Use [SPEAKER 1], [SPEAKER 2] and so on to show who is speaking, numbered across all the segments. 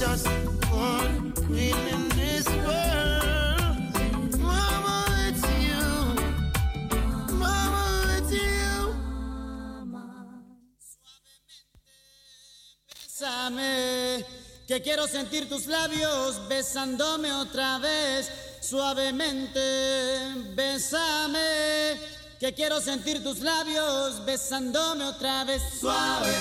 [SPEAKER 1] just
[SPEAKER 2] Bésame, que quiero sentir tus labios besándome otra vez. Suavemente, bésame. Que quiero sentir tus labios besándome otra vez. Suave,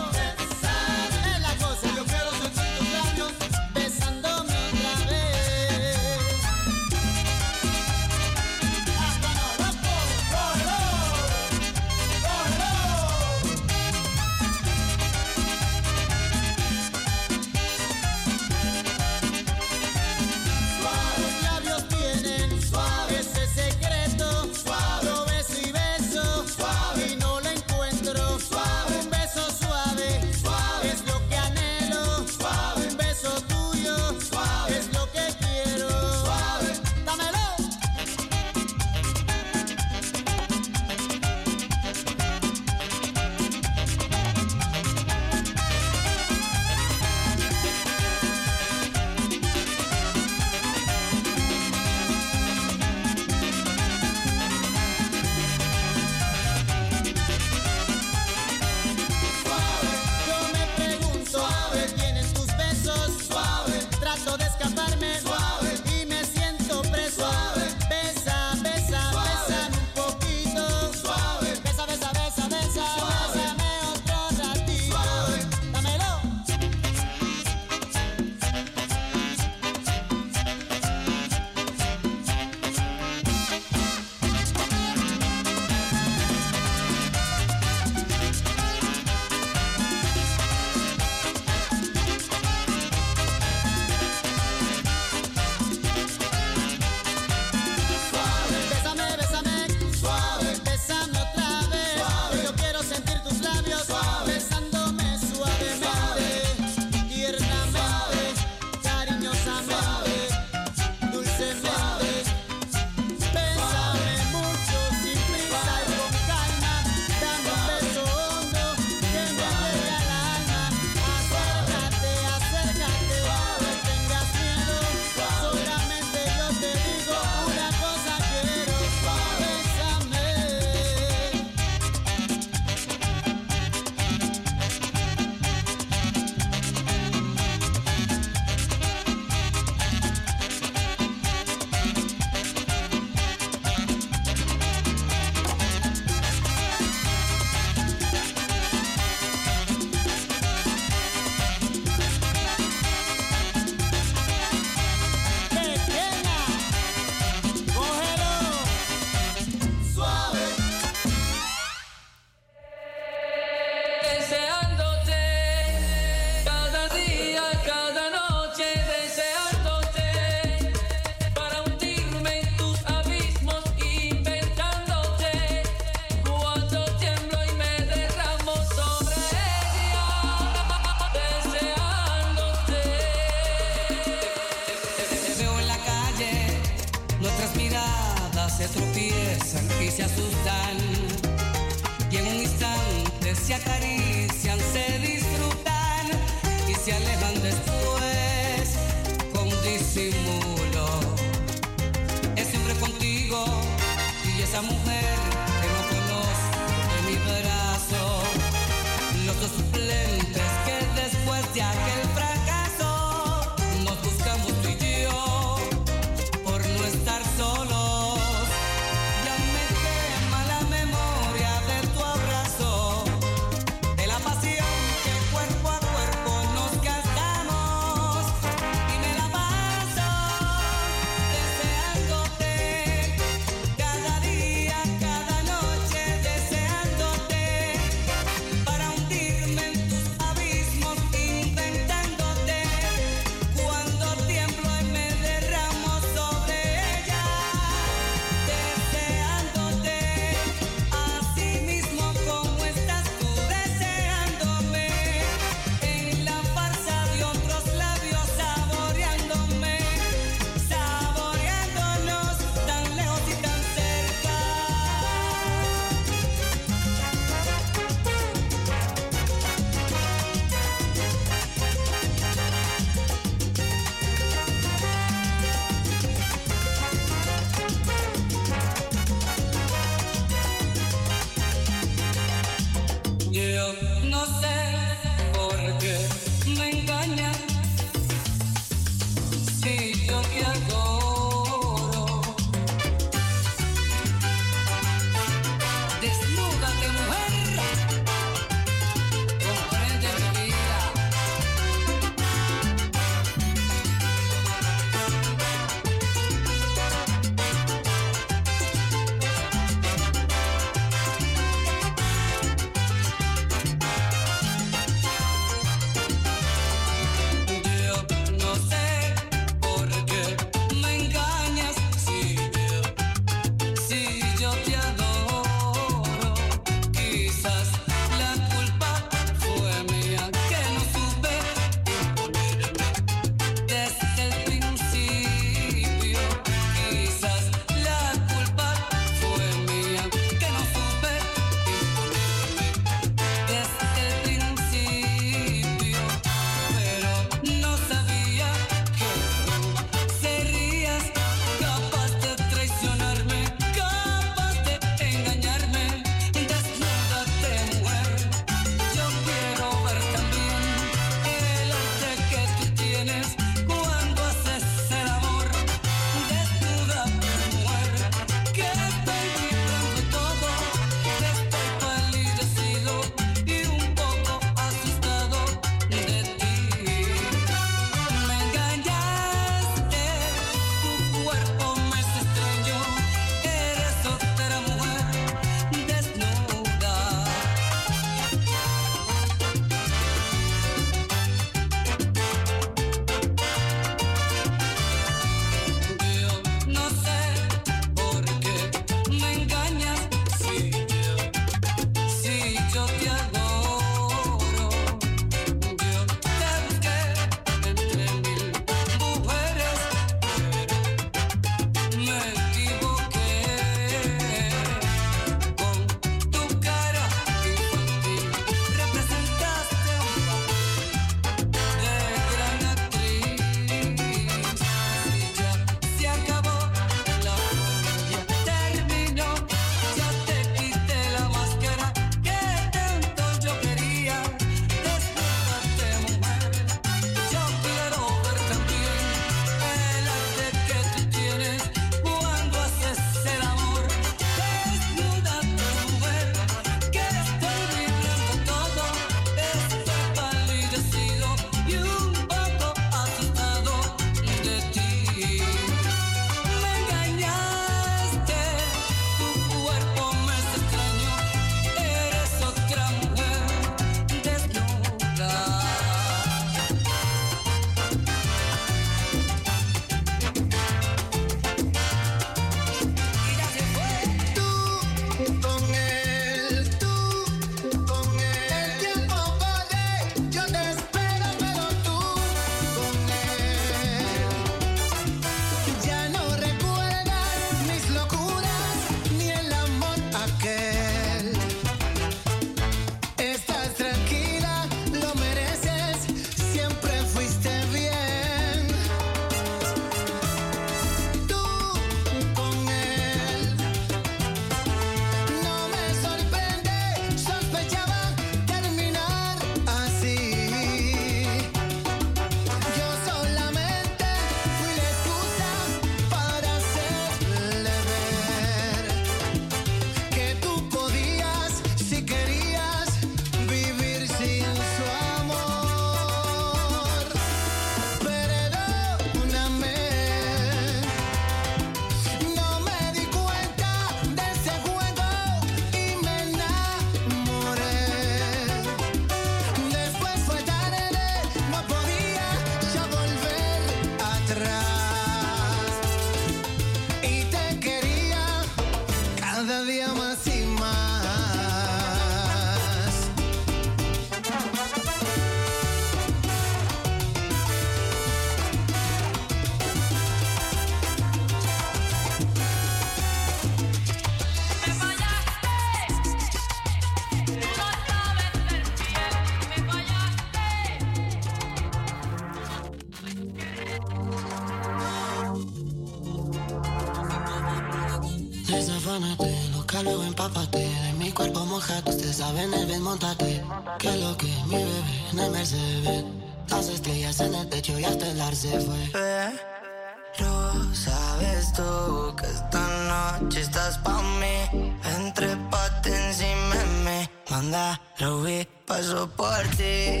[SPEAKER 3] afánate, lo que luego empápate. De mi cuerpo mojate, ustedes saben el bien, montate. Que lo que mi bebé en el Mercedes. Las estrellas en el techo y hasta el ar se fue.
[SPEAKER 4] Pero sabes tú que esta noche estás pa' mí. Entre paten encima de mí. Manda, Ruby, paso por ti.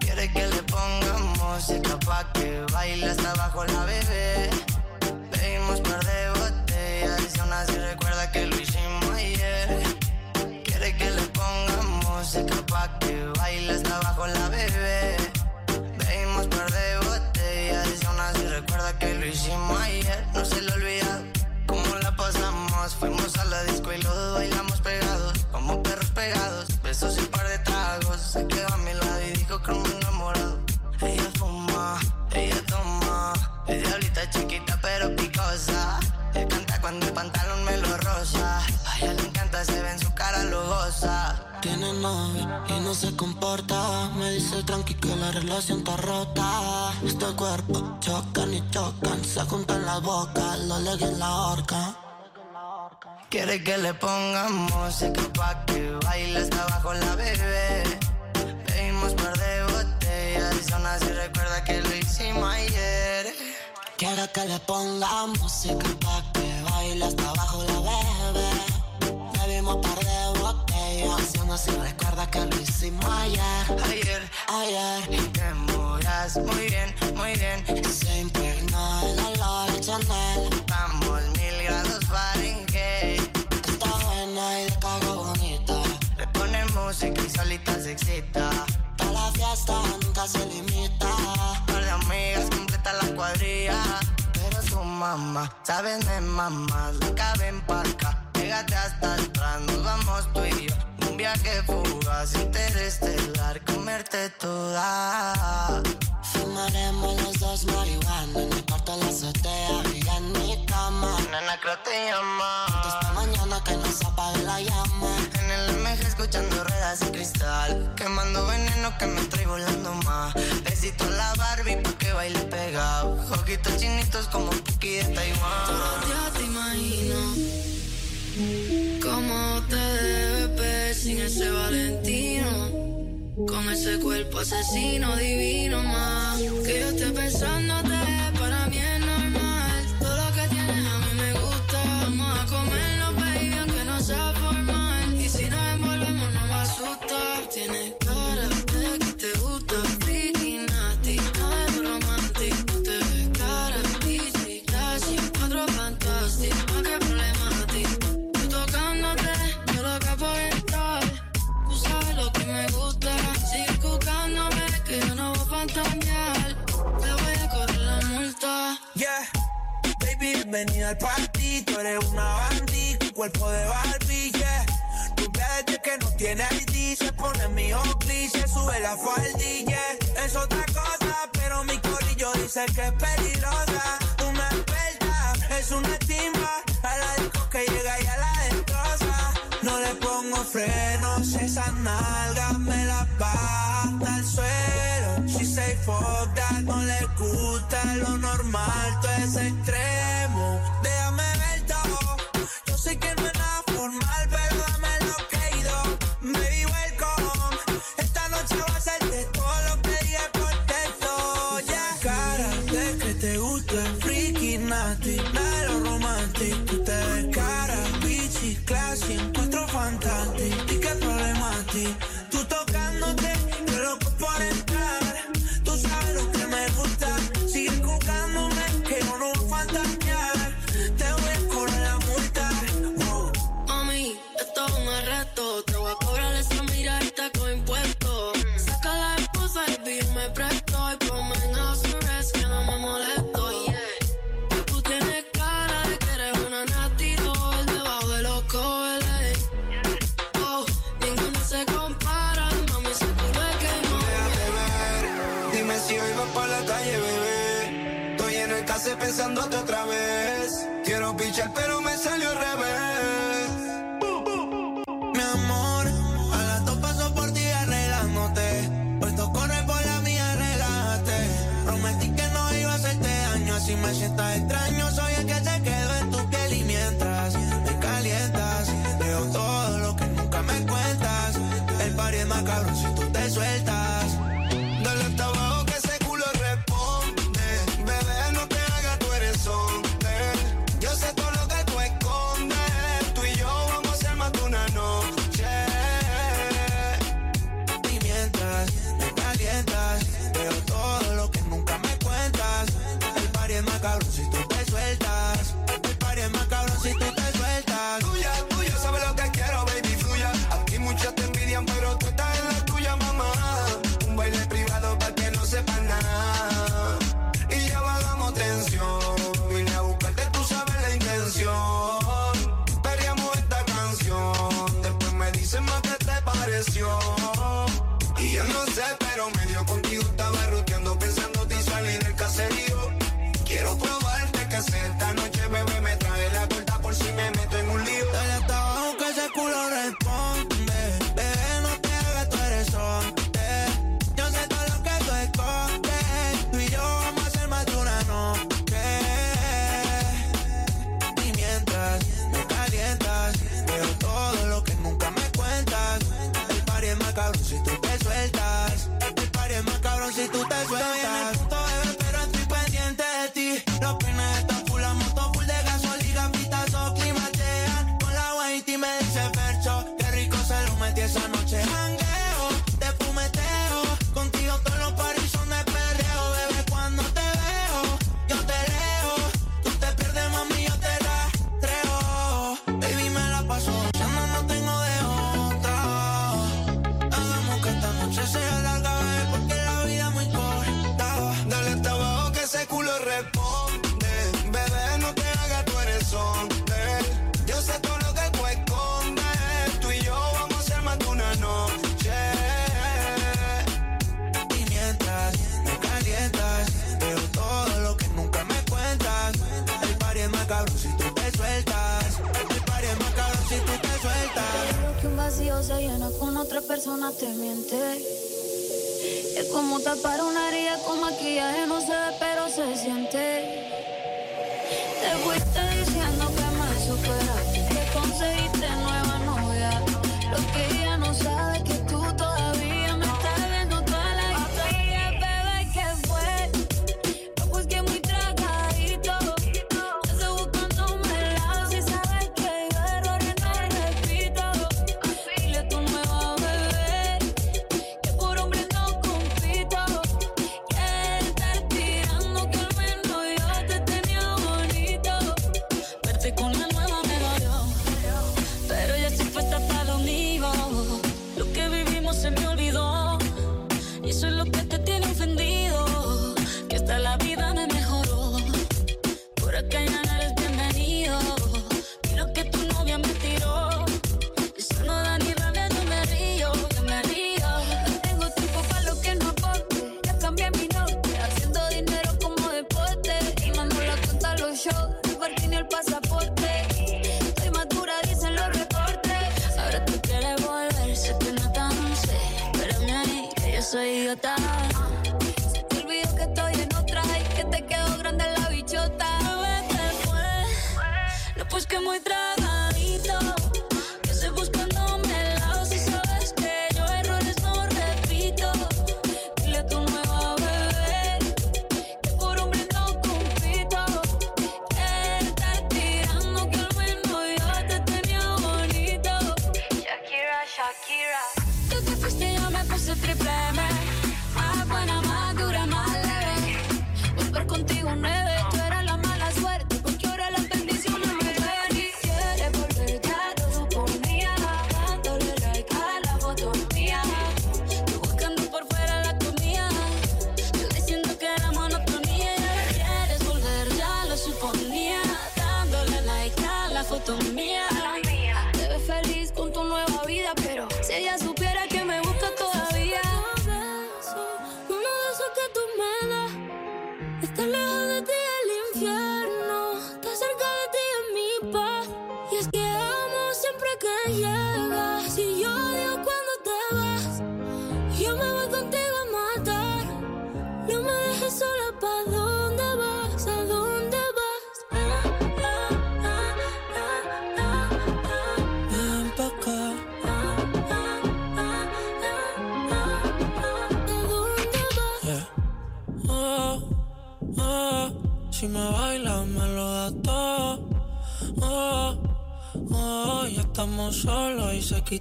[SPEAKER 4] Quiere que le pongamos música pa' que baile hasta abajo la bebé. Pedimos par de aún así recuerda que lo hicimos ayer. Quiere que le pongamos música pa' que baile hasta abajo la bebé. Pedimos par de botellas aún así recuerda que lo hicimos ayer. No se lo olvida cómo la pasamos. Fuimos a la disco y los bailamos Y
[SPEAKER 3] no se comporta. Me dice tranqui que la relación está rota. Este cuerpo chocan y chocan. Se juntan las bocas, lo leguen en la horca.
[SPEAKER 4] Quiere que le pongamos música pa' que baile hasta abajo la bebé. Pedimos par de botellas y aún así recuerda que lo hicimos ayer.
[SPEAKER 3] Quiero que le ponga música pa' que baile hasta abajo la bebé. Bebimos par de y aún así recuerda que lo hicimos ayer.
[SPEAKER 4] Ayer,
[SPEAKER 3] Ayer.
[SPEAKER 4] te muras muy bien, muy bien.
[SPEAKER 3] Se impregnó el olor Chanel.
[SPEAKER 4] Estamos mil grados Fahrenheit.
[SPEAKER 3] Está buena y de caga bonita.
[SPEAKER 4] Le ponen música y solita se excita.
[SPEAKER 3] Para la fiesta nunca se limita.
[SPEAKER 4] Par de amigas completa la cuadrilla. Pero su mamá, sabes de mamá, la cabe en parca. Pégate hasta atrás, nos vamos tú y yo. Viaje fugaz, interestelar, comerte toda.
[SPEAKER 3] Fumaremos los dos marihuana en el cuarto la azotea y en mi cama.
[SPEAKER 4] Nena, creo te llama.
[SPEAKER 3] Esta mañana que no se apague la llama.
[SPEAKER 4] En el MG escuchando ruedas de cristal. Quemando veneno que me estoy volando más. Besito a la Barbie pa' que baile pegado. Ojitos chinitos como Puki de Taiwán.
[SPEAKER 5] Ya te imagino cómo te debe ver sin ese Valentino. Con ese cuerpo asesino divino más. Que yo esté pensándote,
[SPEAKER 6] bienvenida al party. Tú eres una bandita, un cuerpo de Barbie, yeah. Tu desde que no tiene ID, se pone mi se sube la faldilla. Es otra cosa, pero mi corillo dice que es peligrosa. Una experta, es una timba. A la disco que llega y a la destroza. No le pongo frenos, esas nalgas me las baja el suelo. She say fuck that, no le gusta lo normal, todo es sueltas. El party es más caro si tú te sueltas. Creo que un vacío se llena con otra persona te
[SPEAKER 5] miente. Es como tapar una herida con maquillaje, no se
[SPEAKER 4] ve, pero
[SPEAKER 6] se
[SPEAKER 7] siente. Te fuiste diciendo que
[SPEAKER 8] me
[SPEAKER 7] superaste, que conseguiste nueva novia. Lo que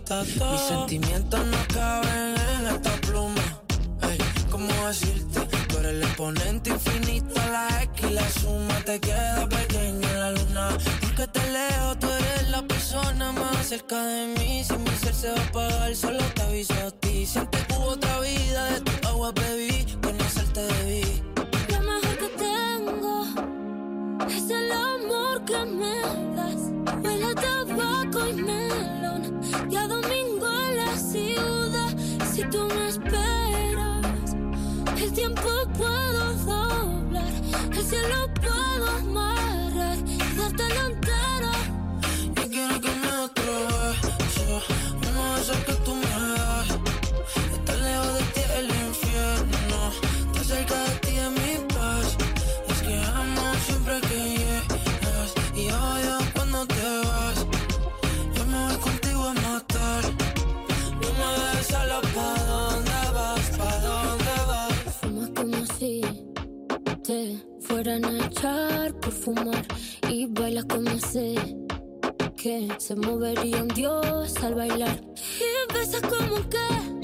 [SPEAKER 7] ta ta y
[SPEAKER 8] bailas como sé que se movería un dios al bailar. Y besas como que.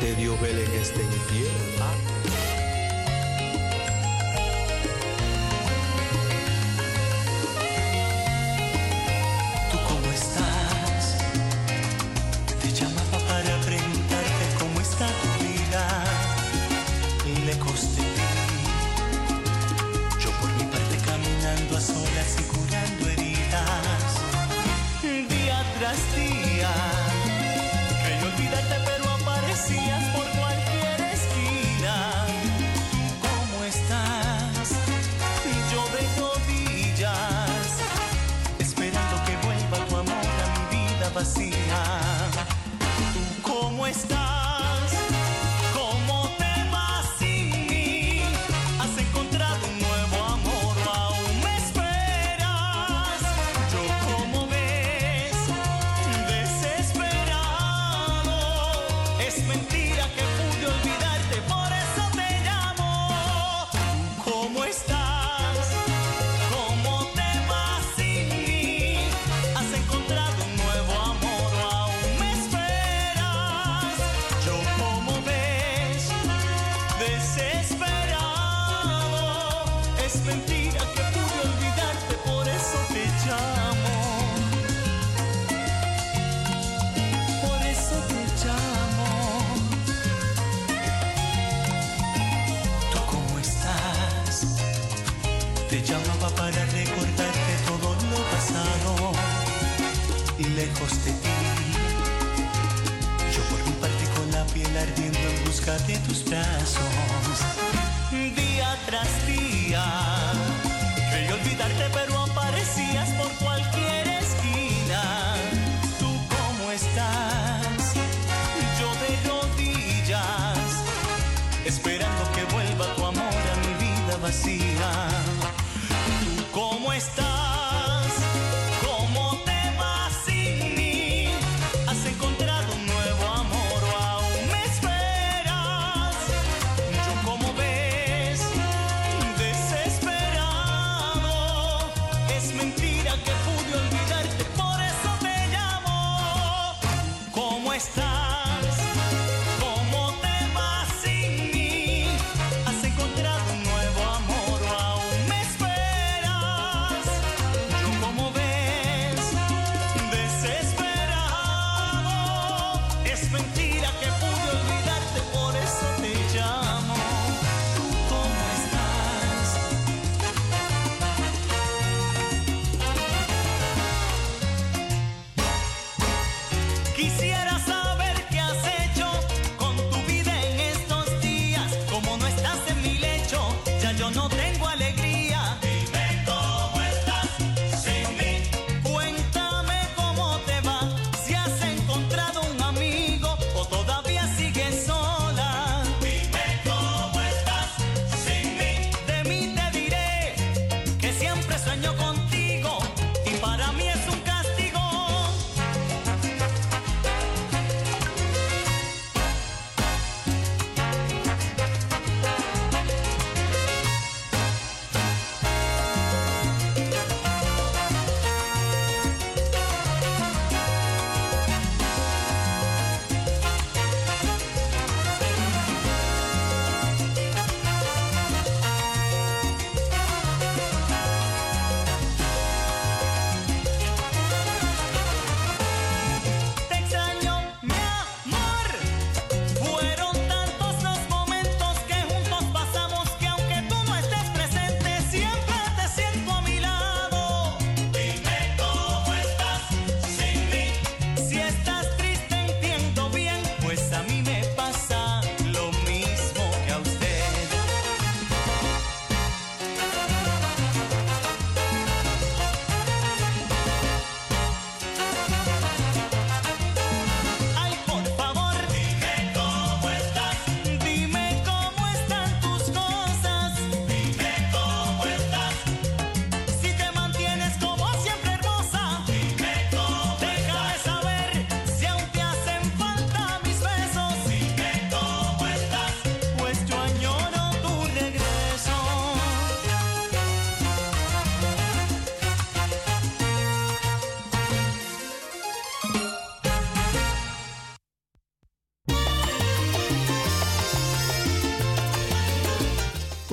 [SPEAKER 8] Ante Dios Belén está en
[SPEAKER 7] pie. aparecías por cualquier esquina. ¿Tú
[SPEAKER 8] cómo estás?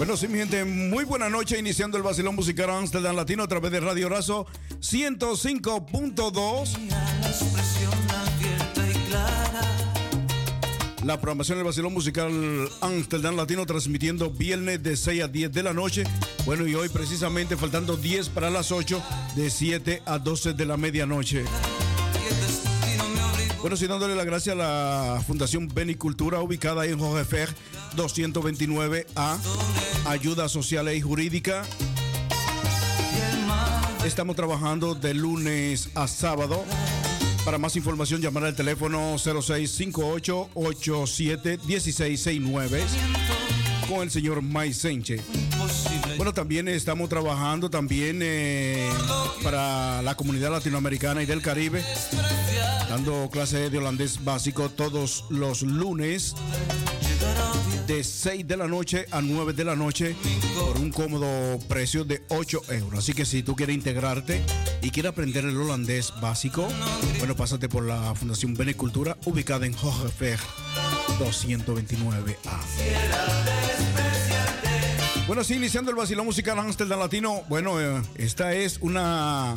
[SPEAKER 9] Bueno, sí, mi gente, muy buena noche, iniciando el vacilón musical Amsterdam Latino a través de Radio Razo 105.2. La programación del vacilón musical Amsterdam Latino transmitiendo viernes de 6 a 10 de la noche. Bueno, y hoy precisamente faltando 10 para las 8, de 7 a 12 de la medianoche. Bueno, sí, dándole la gracia a la Fundación Benicultura, ubicada en Jorge Fer 229A, Ayuda Social y Jurídica. Estamos trabajando de lunes a sábado. Para más información, llamar al teléfono 0658-871669 con el señor Mike Senche. Bueno, también estamos trabajando también eh, para la comunidad latinoamericana y del Caribe, dando clases de holandés básico todos los lunes de 6 de la noche a 9 de la noche por un cómodo precio de 8 euros. Así que si tú quieres integrarte y quieres aprender el holandés básico, bueno, pásate por la Fundación Benecultura ubicada en Hogeveer 229A. Bueno, sí, iniciando el vacilón musical Amsterdam Latino. Bueno, eh, esta es una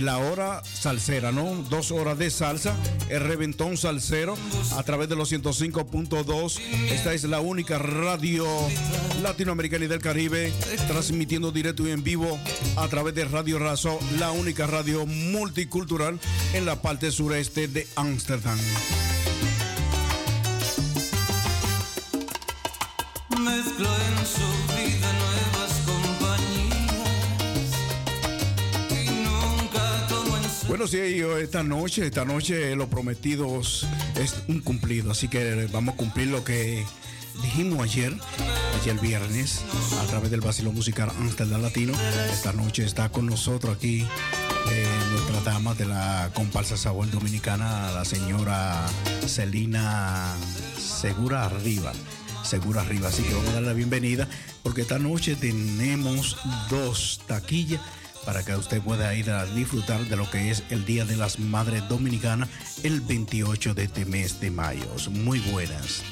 [SPEAKER 9] la hora salsera, ¿no? Dos horas de salsa, el reventón salsero a través de los 105.2. Esta es la única radio latinoamericana y del Caribe, transmitiendo directo y en vivo a través de Radio Razo, la única radio multicultural en la parte sureste de Ámsterdam. Bueno, sí, esta noche, esta noche lo prometido es un cumplido, así que vamos a cumplir lo que dijimos ayer, ayer viernes, a través del vacilón musical Amsterdam Latino. Esta noche está con nosotros aquí eh, nuestra dama de la comparsa Sabor Dominicana, la señora Celina Segura Arriba. Segura Arriba, así que vamos a darle la bienvenida porque esta noche tenemos dos taquillas para que usted pueda ir a disfrutar de lo que es el Día de las Madres Dominicanas el 28 de este mes de mayo. Muy buenas.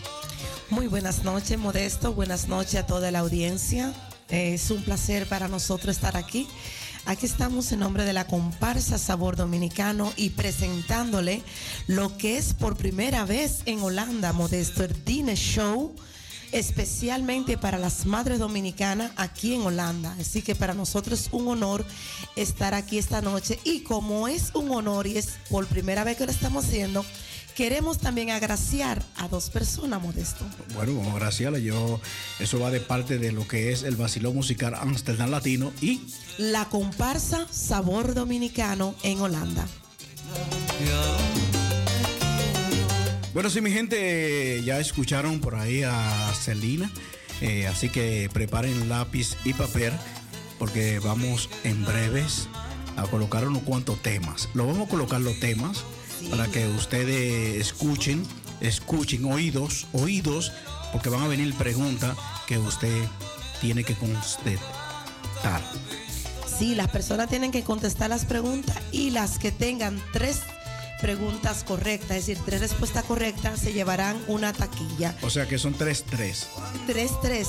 [SPEAKER 10] Muy buenas noches, Modesto. Buenas noches a toda la audiencia. Es un placer para nosotros estar aquí. Aquí estamos en nombre de la comparsa Sabor Dominicano y presentándole lo que es por primera vez en Holanda, Modesto, el Dine Show especialmente para las madres dominicanas aquí en Holanda. Así que para nosotros es un honor estar aquí esta noche y como es un honor y es por primera vez que lo estamos haciendo, queremos también agraciar a dos personas, Modesto.
[SPEAKER 9] Bueno, vamos a agraciarle. Yo, eso va de parte de lo que es el vacilón musical Amsterdam Latino y
[SPEAKER 10] La comparsa Sabor Dominicano en Holanda.
[SPEAKER 9] Bueno, sí, mi gente, ya escucharon por ahí a Celina, eh, así que preparen lápiz y papel porque vamos en breves a colocar unos cuantos temas. Lo vamos a colocar los temas para que ustedes escuchen, escuchen oídos, oídos, porque van a venir preguntas que usted tiene que contestar.
[SPEAKER 10] Sí, las personas tienen que contestar las preguntas y las que tengan tres preguntas correctas, es decir, tres respuestas correctas, se llevarán una taquilla.
[SPEAKER 9] O sea que son tres, tres.
[SPEAKER 10] Tres, tres.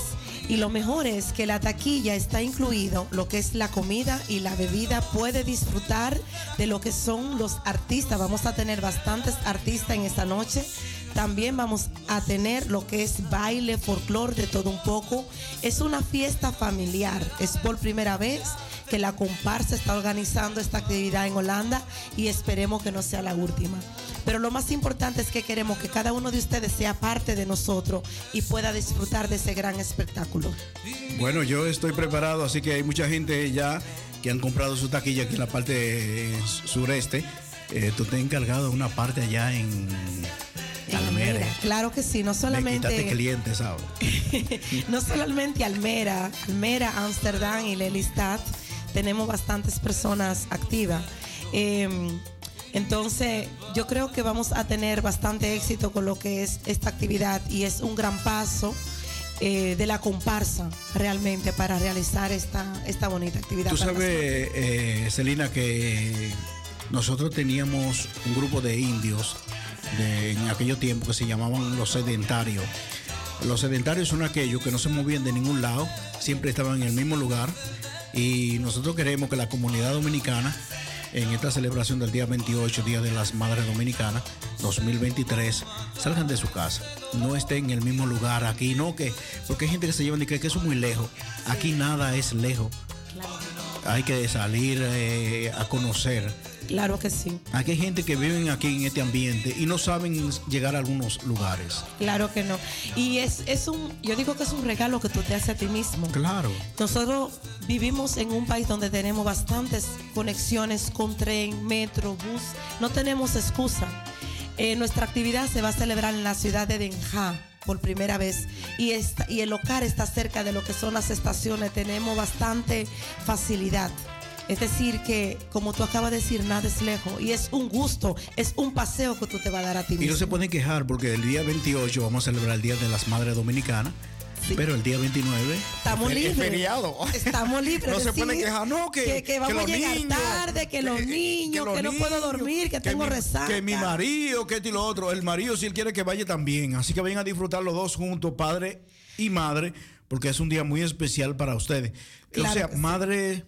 [SPEAKER 10] Y lo mejor es que la taquilla está incluido lo que es la comida y la bebida. Puede disfrutar de lo que son los artistas. Vamos a tener bastantes artistas en esta noche. También vamos a tener lo que es baile, folclore, de todo un poco. Es una fiesta familiar. Es por primera vez que la comparsa está organizando esta actividad en Holanda y esperemos que no sea la última. Pero lo más importante es que queremos que cada uno de ustedes sea parte de nosotros y pueda disfrutar de ese gran espectáculo.
[SPEAKER 9] Bueno, yo estoy preparado, así que hay mucha gente ya que han comprado su taquilla aquí en la parte sureste. Eh, tú te has encargado de una parte allá en Almera.
[SPEAKER 10] Claro que sí, no
[SPEAKER 9] Me
[SPEAKER 10] solamente.
[SPEAKER 9] clientes, ¿sabes?
[SPEAKER 10] no solamente Almera, Almera, Amsterdam y Lelystad, tenemos bastantes personas activas. Eh, entonces, yo creo que vamos a tener bastante éxito con lo que es esta actividad y es un gran paso eh, de la comparsa realmente para realizar esta, esta bonita actividad.
[SPEAKER 9] Tú sabes, eh, Celina, que nosotros teníamos un grupo de indios de, en aquellos tiempos que se llamaban los sedentarios. Los sedentarios son aquellos que no se movían de ningún lado, siempre estaban en el mismo lugar. Y nosotros queremos que la comunidad dominicana, en esta celebración del día 28, Día de las Madres Dominicanas, 2023, salgan de su casa. No estén en el mismo lugar aquí, no que, porque hay gente que se lleva y que, que eso es muy lejos. Aquí nada es lejos. Hay que salir eh, a conocer.
[SPEAKER 10] Claro que sí.
[SPEAKER 9] Aquí hay gente que viven aquí en este ambiente y no saben llegar a algunos lugares.
[SPEAKER 10] Claro que no. Y es, es un, yo digo que es un regalo que tú te haces a ti mismo.
[SPEAKER 9] Claro.
[SPEAKER 10] Nosotros vivimos en un país donde tenemos bastantes conexiones con tren, metro, bus. No tenemos excusa. Eh, nuestra actividad se va a celebrar en la ciudad de Denja por primera vez y, esta- y el local está cerca de lo que son las estaciones. Tenemos bastante facilidad. Es decir, que como tú acabas de decir, nada es lejos y es un gusto, es un paseo que tú te vas a dar a ti
[SPEAKER 9] Y
[SPEAKER 10] mismo.
[SPEAKER 9] no se pueden quejar porque el día 28 vamos a celebrar el Día de las Madres Dominicanas, pero el día 29
[SPEAKER 10] Estamos
[SPEAKER 9] es fe- es
[SPEAKER 10] libres.
[SPEAKER 9] feriado.
[SPEAKER 10] Estamos libres.
[SPEAKER 9] No se pueden
[SPEAKER 10] decir
[SPEAKER 9] quejar, no, que,
[SPEAKER 10] que, vamos a llegar
[SPEAKER 9] niños,
[SPEAKER 10] tarde, que, los niños, que, no puedo dormir, que, tengo
[SPEAKER 9] mi,
[SPEAKER 10] resaca.
[SPEAKER 9] Que mi marido, que esto y lo otro. El marido, si él quiere que vaya también. Así que vayan a disfrutar los dos juntos, padre y madre, porque es un día muy especial para ustedes.
[SPEAKER 10] Claro
[SPEAKER 9] o sea,
[SPEAKER 10] sí.
[SPEAKER 9] madre,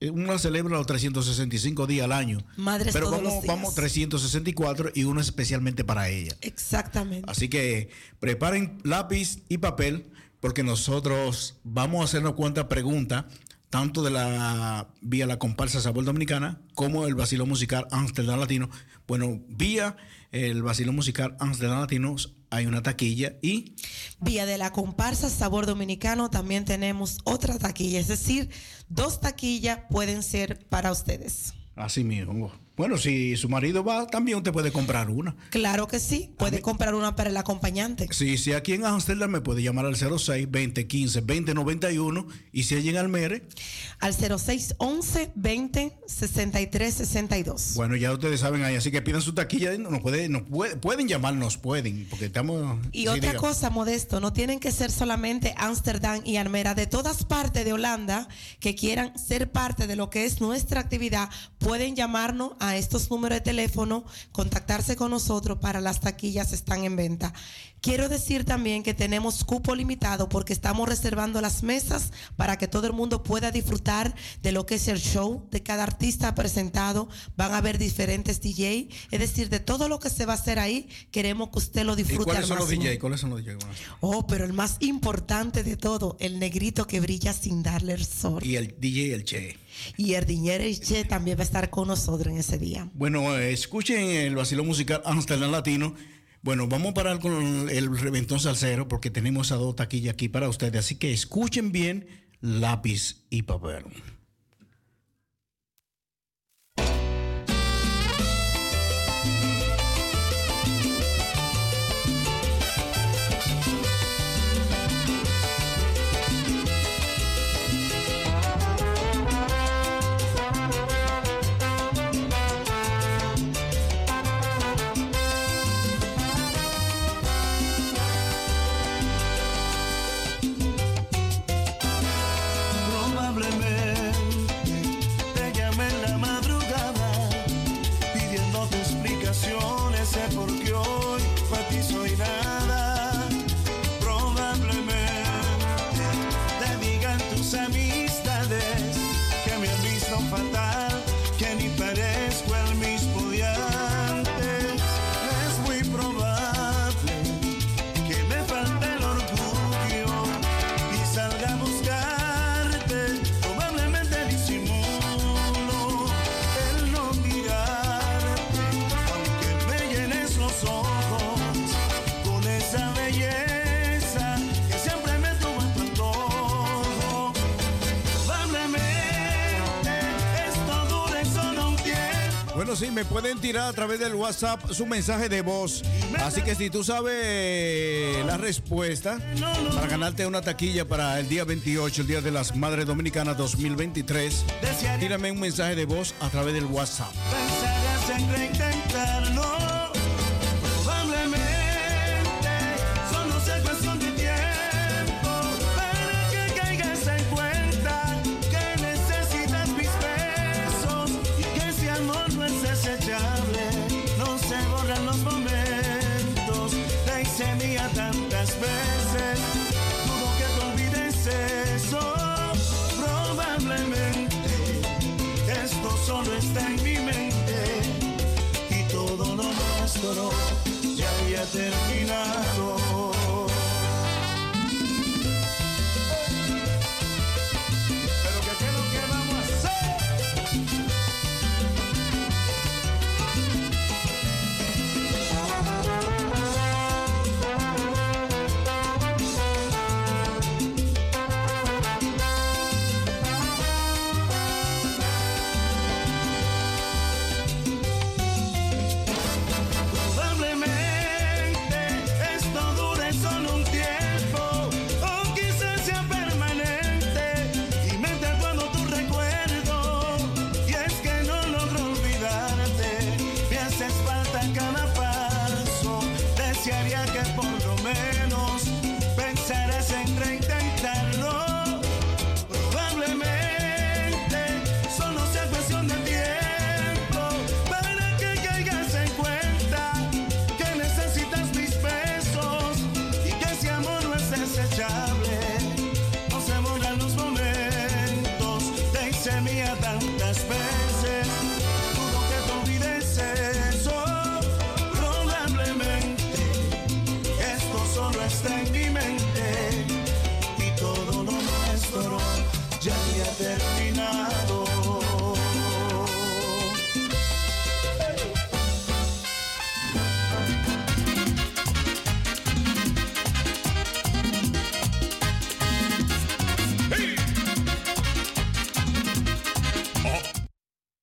[SPEAKER 9] eh, uno celebra los 365 días al año.
[SPEAKER 10] Madres
[SPEAKER 9] pero
[SPEAKER 10] todos
[SPEAKER 9] vamos,
[SPEAKER 10] los días.
[SPEAKER 9] vamos 364 y uno especialmente para ella.
[SPEAKER 10] Exactamente.
[SPEAKER 9] Así que preparen lápiz y papel porque nosotros vamos a hacernos cuantas preguntas, tanto de la vía la comparsa Sabor Dominicana como el vacilo musical Amsterdam Latino. Bueno, vía el vacilo musical Amsterdam Latino hay una taquilla y
[SPEAKER 10] Vía de la comparsa Sabor Dominicano también tenemos otra taquilla, es decir, dos taquillas pueden ser para ustedes.
[SPEAKER 9] así mismo. Bueno, si su marido va, también usted puede comprar una.
[SPEAKER 10] Claro que sí, puede comprar una para el acompañante.
[SPEAKER 9] Sí, si aquí en Amsterdam me puede llamar al 06 2015 2091 y si allí en Almere,
[SPEAKER 10] Al 0611 20 63 62.
[SPEAKER 9] Bueno, ya ustedes saben ahí, así que pidan su taquilla, nos, puede, nos puede- pueden llamarnos, pueden, porque estamos...
[SPEAKER 10] Y
[SPEAKER 9] sí,
[SPEAKER 10] otra cosa, Modesto, no tienen que ser solamente Ámsterdam y Almera. De todas partes de Holanda que quieran ser parte de lo que es nuestra actividad, pueden llamarnos a estos números de teléfono, contactarse con nosotros para las taquillas están en venta. Quiero decir también que tenemos cupo limitado porque estamos reservando las mesas para que todo el mundo pueda disfrutar de lo que es el show de cada artista presentado. Van a haber diferentes DJ, es decir, de todo lo que se va a hacer ahí, queremos que usted lo
[SPEAKER 9] ¿Y
[SPEAKER 10] disfrute
[SPEAKER 9] cuáles
[SPEAKER 10] al
[SPEAKER 9] son los. DJ? ¿Cuáles son los DJ?
[SPEAKER 10] Oh, pero el más importante de todo, el negrito que brilla sin darle el sol.
[SPEAKER 9] Y el DJ el Che.
[SPEAKER 10] Y Che también va a estar con nosotros en ese día.
[SPEAKER 9] Bueno, eh, escuchen el vacilón musical Amsterdam Latino. Bueno, vamos a parar con el reventón salsero porque tenemos a dos taquillas aquí para ustedes. Así que escuchen bien lápiz y papel. Pueden tirar a través del WhatsApp su mensaje de voz. Así que si tú sabes la respuesta para ganarte una taquilla para el día 28, el Día de las Madres Dominicanas 2023, tírame un mensaje de voz a través del WhatsApp.